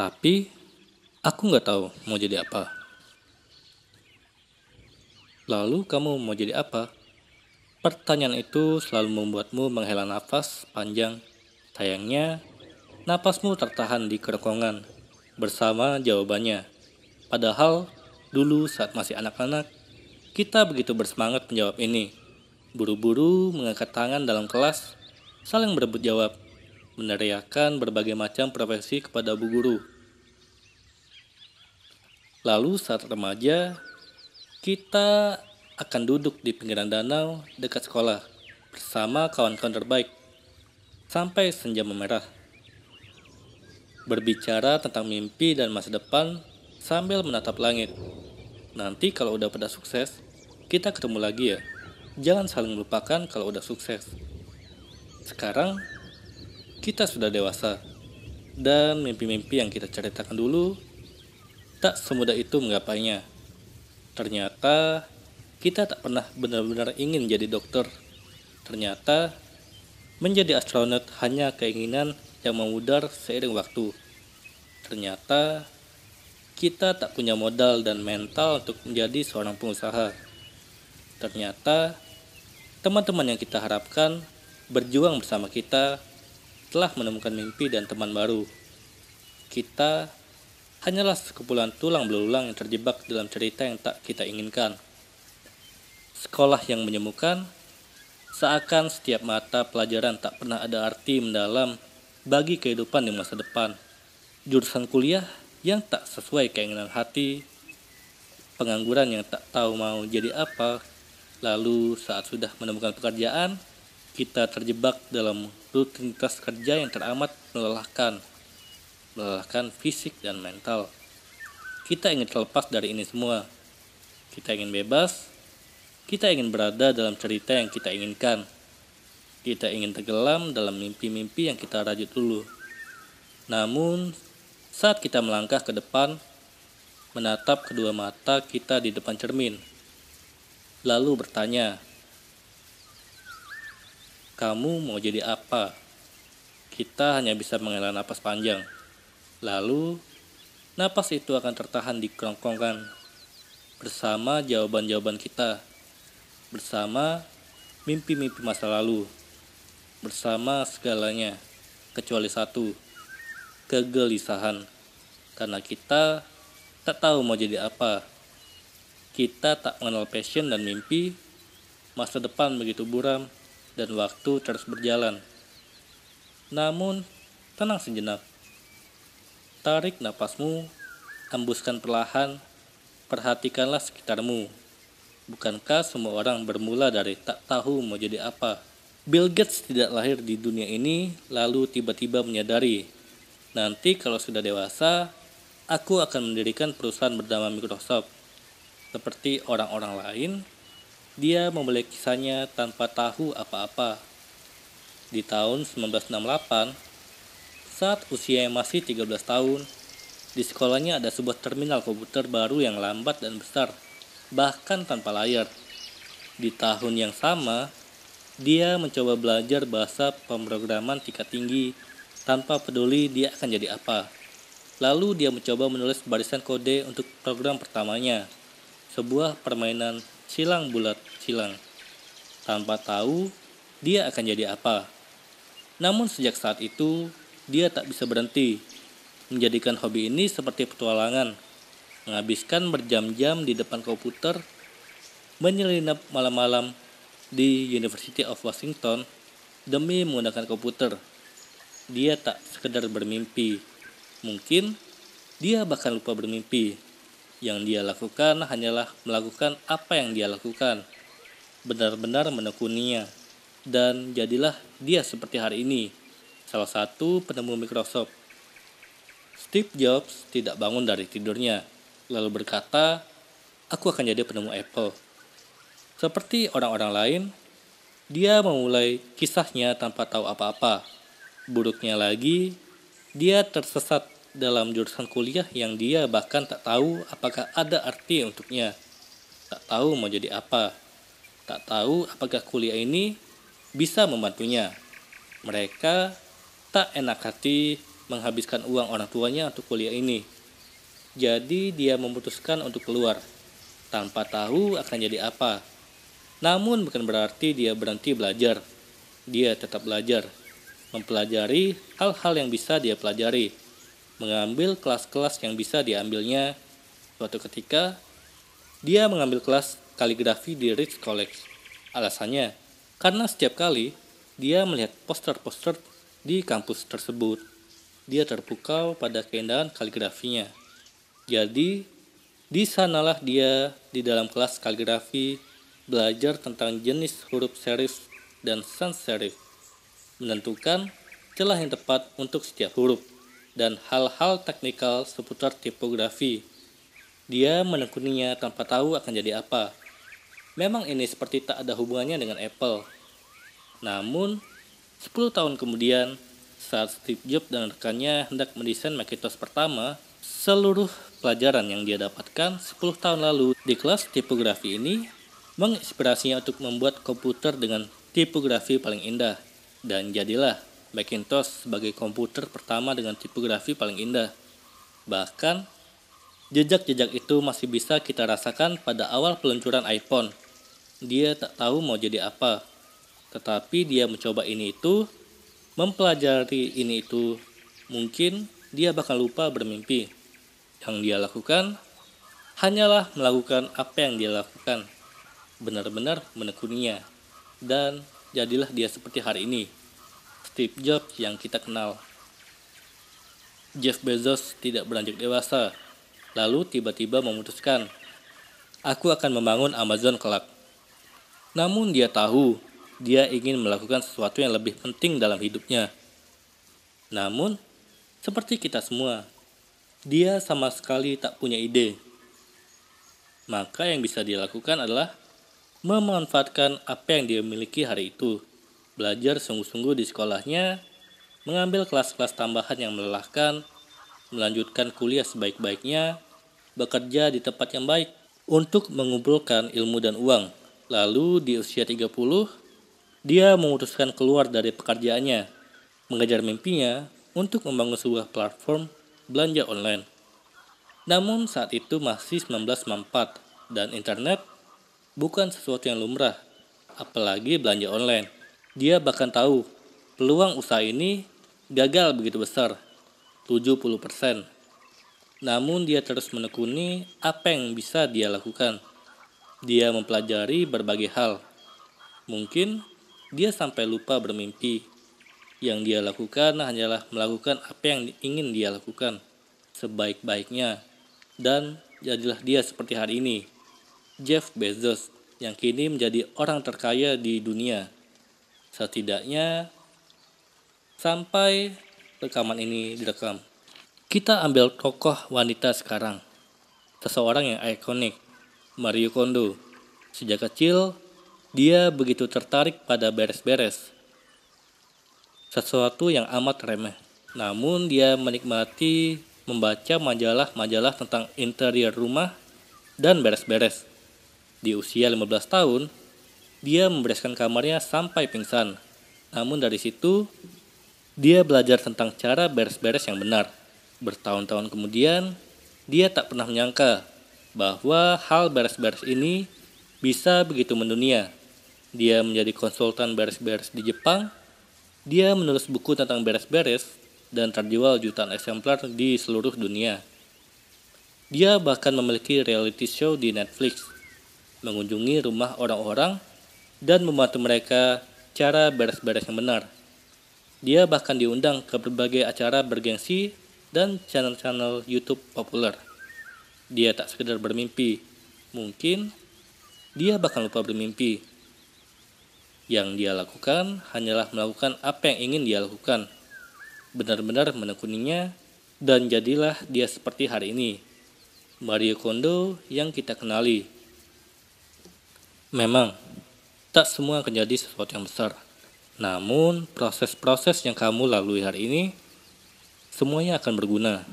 Tapi aku nggak tahu mau jadi apa. Lalu kamu mau jadi apa? Pertanyaan itu selalu membuatmu menghela nafas panjang. Sayangnya, napasmu tertahan di kerongkongan bersama jawabannya. Padahal dulu saat masih anak-anak, kita begitu bersemangat menjawab ini. Buru-buru mengangkat tangan dalam kelas, saling berebut jawab, meneriakan berbagai macam profesi kepada bu guru. Lalu saat remaja, kita akan duduk di pinggiran danau dekat sekolah bersama kawan-kawan terbaik sampai senja memerah. Berbicara tentang mimpi dan masa depan sambil menatap langit. Nanti kalau udah pada sukses, kita ketemu lagi ya. Jangan saling melupakan kalau udah sukses. Sekarang kita sudah dewasa dan mimpi-mimpi yang kita ceritakan dulu tak semudah itu menggapainya. Ternyata kita tak pernah benar-benar ingin jadi dokter. Ternyata menjadi astronot hanya keinginan yang memudar seiring waktu. Ternyata kita tak punya modal dan mental untuk menjadi seorang pengusaha. Ternyata teman-teman yang kita harapkan berjuang bersama kita telah menemukan mimpi dan teman baru. Kita hanyalah sekumpulan tulang belulang yang terjebak dalam cerita yang tak kita inginkan. Sekolah yang menyembuhkan, seakan setiap mata pelajaran tak pernah ada arti mendalam bagi kehidupan di masa depan. Jurusan kuliah yang tak sesuai keinginan hati, pengangguran yang tak tahu mau jadi apa, lalu saat sudah menemukan pekerjaan, kita terjebak dalam rutinitas kerja yang teramat melelahkan melelahkan fisik dan mental. Kita ingin terlepas dari ini semua. Kita ingin bebas. Kita ingin berada dalam cerita yang kita inginkan. Kita ingin tenggelam dalam mimpi-mimpi yang kita rajut dulu. Namun, saat kita melangkah ke depan, menatap kedua mata kita di depan cermin, lalu bertanya, "Kamu mau jadi apa?" Kita hanya bisa menghela napas panjang. Lalu, napas itu akan tertahan di kerongkongan bersama jawaban-jawaban kita, bersama mimpi-mimpi masa lalu, bersama segalanya, kecuali satu, kegelisahan. Karena kita tak tahu mau jadi apa. Kita tak mengenal passion dan mimpi, masa depan begitu buram, dan waktu terus berjalan. Namun, tenang sejenak Tarik napasmu, hembuskan perlahan, perhatikanlah sekitarmu. Bukankah semua orang bermula dari tak tahu mau jadi apa? Bill Gates tidak lahir di dunia ini lalu tiba-tiba menyadari, nanti kalau sudah dewasa, aku akan mendirikan perusahaan bernama Microsoft. Seperti orang-orang lain, dia memulai kisahnya tanpa tahu apa-apa. Di tahun 1968, saat usia masih 13 tahun, di sekolahnya ada sebuah terminal komputer baru yang lambat dan besar, bahkan tanpa layar. Di tahun yang sama, dia mencoba belajar bahasa pemrograman tingkat tinggi tanpa peduli dia akan jadi apa. Lalu dia mencoba menulis barisan kode untuk program pertamanya, sebuah permainan silang bulat silang. Tanpa tahu dia akan jadi apa. Namun sejak saat itu, dia tak bisa berhenti, menjadikan hobi ini seperti petualangan, menghabiskan berjam-jam di depan komputer, menyelinap malam-malam di University of Washington demi menggunakan komputer. Dia tak sekedar bermimpi, mungkin dia bahkan lupa bermimpi. Yang dia lakukan hanyalah melakukan apa yang dia lakukan, benar-benar menekuninya, dan jadilah dia seperti hari ini salah satu penemu Microsoft. Steve Jobs tidak bangun dari tidurnya, lalu berkata, "Aku akan jadi penemu Apple." Seperti orang-orang lain, dia memulai kisahnya tanpa tahu apa-apa. Buruknya lagi, dia tersesat dalam jurusan kuliah yang dia bahkan tak tahu apakah ada arti untuknya. Tak tahu mau jadi apa. Tak tahu apakah kuliah ini bisa membantunya. Mereka tak enak hati menghabiskan uang orang tuanya untuk kuliah ini. Jadi dia memutuskan untuk keluar, tanpa tahu akan jadi apa. Namun bukan berarti dia berhenti belajar. Dia tetap belajar, mempelajari hal-hal yang bisa dia pelajari, mengambil kelas-kelas yang bisa diambilnya. Suatu ketika, dia mengambil kelas kaligrafi di Rich College. Alasannya, karena setiap kali dia melihat poster-poster di kampus tersebut, dia terpukau pada keindahan kaligrafinya. Jadi, di sanalah dia di dalam kelas kaligrafi belajar tentang jenis huruf serif dan sans serif, menentukan celah yang tepat untuk setiap huruf, dan hal-hal teknikal seputar tipografi. Dia menekuninya tanpa tahu akan jadi apa. Memang ini seperti tak ada hubungannya dengan Apple. Namun, 10 tahun kemudian, saat Steve Jobs dan rekannya hendak mendesain Macintosh pertama, seluruh pelajaran yang dia dapatkan 10 tahun lalu di kelas tipografi ini menginspirasinya untuk membuat komputer dengan tipografi paling indah. Dan jadilah Macintosh sebagai komputer pertama dengan tipografi paling indah. Bahkan, jejak-jejak itu masih bisa kita rasakan pada awal peluncuran iPhone. Dia tak tahu mau jadi apa, tetapi dia mencoba ini itu, mempelajari ini itu, mungkin dia bakal lupa bermimpi. Yang dia lakukan hanyalah melakukan apa yang dia lakukan, benar-benar menekuninya, dan jadilah dia seperti hari ini. Steve Jobs yang kita kenal. Jeff Bezos tidak beranjak dewasa, lalu tiba-tiba memutuskan, aku akan membangun Amazon kelak. Namun dia tahu dia ingin melakukan sesuatu yang lebih penting dalam hidupnya. Namun, seperti kita semua, dia sama sekali tak punya ide. Maka yang bisa dia lakukan adalah memanfaatkan apa yang dia miliki hari itu. Belajar sungguh-sungguh di sekolahnya, mengambil kelas-kelas tambahan yang melelahkan, melanjutkan kuliah sebaik-baiknya, bekerja di tempat yang baik untuk mengumpulkan ilmu dan uang. Lalu di usia 30, dia memutuskan keluar dari pekerjaannya, mengejar mimpinya untuk membangun sebuah platform belanja online. Namun saat itu masih 1994 dan internet bukan sesuatu yang lumrah, apalagi belanja online. Dia bahkan tahu peluang usaha ini gagal begitu besar, 70%. Namun dia terus menekuni apa yang bisa dia lakukan. Dia mempelajari berbagai hal. Mungkin dia sampai lupa bermimpi. Yang dia lakukan hanyalah melakukan apa yang ingin dia lakukan sebaik-baiknya. Dan jadilah dia seperti hari ini. Jeff Bezos yang kini menjadi orang terkaya di dunia. Setidaknya sampai rekaman ini direkam. Kita ambil tokoh wanita sekarang. Seseorang yang ikonik, Mario Kondo. Sejak kecil, dia begitu tertarik pada beres-beres. Sesuatu yang amat remeh. Namun dia menikmati membaca majalah-majalah tentang interior rumah dan beres-beres. Di usia 15 tahun, dia membereskan kamarnya sampai pingsan. Namun dari situ, dia belajar tentang cara beres-beres yang benar. Bertahun-tahun kemudian, dia tak pernah menyangka bahwa hal beres-beres ini bisa begitu mendunia. Dia menjadi konsultan beres-beres di Jepang. Dia menulis buku tentang beres-beres dan terjual jutaan eksemplar di seluruh dunia. Dia bahkan memiliki reality show di Netflix, mengunjungi rumah orang-orang dan membantu mereka cara beres-beres yang benar. Dia bahkan diundang ke berbagai acara bergengsi dan channel-channel YouTube populer. Dia tak sekedar bermimpi, mungkin dia bahkan lupa bermimpi. Yang dia lakukan hanyalah melakukan apa yang ingin dia lakukan. Benar-benar menekuninya dan jadilah dia seperti hari ini. Mario Kondo yang kita kenali. Memang, tak semua akan jadi sesuatu yang besar. Namun, proses-proses yang kamu lalui hari ini, semuanya akan berguna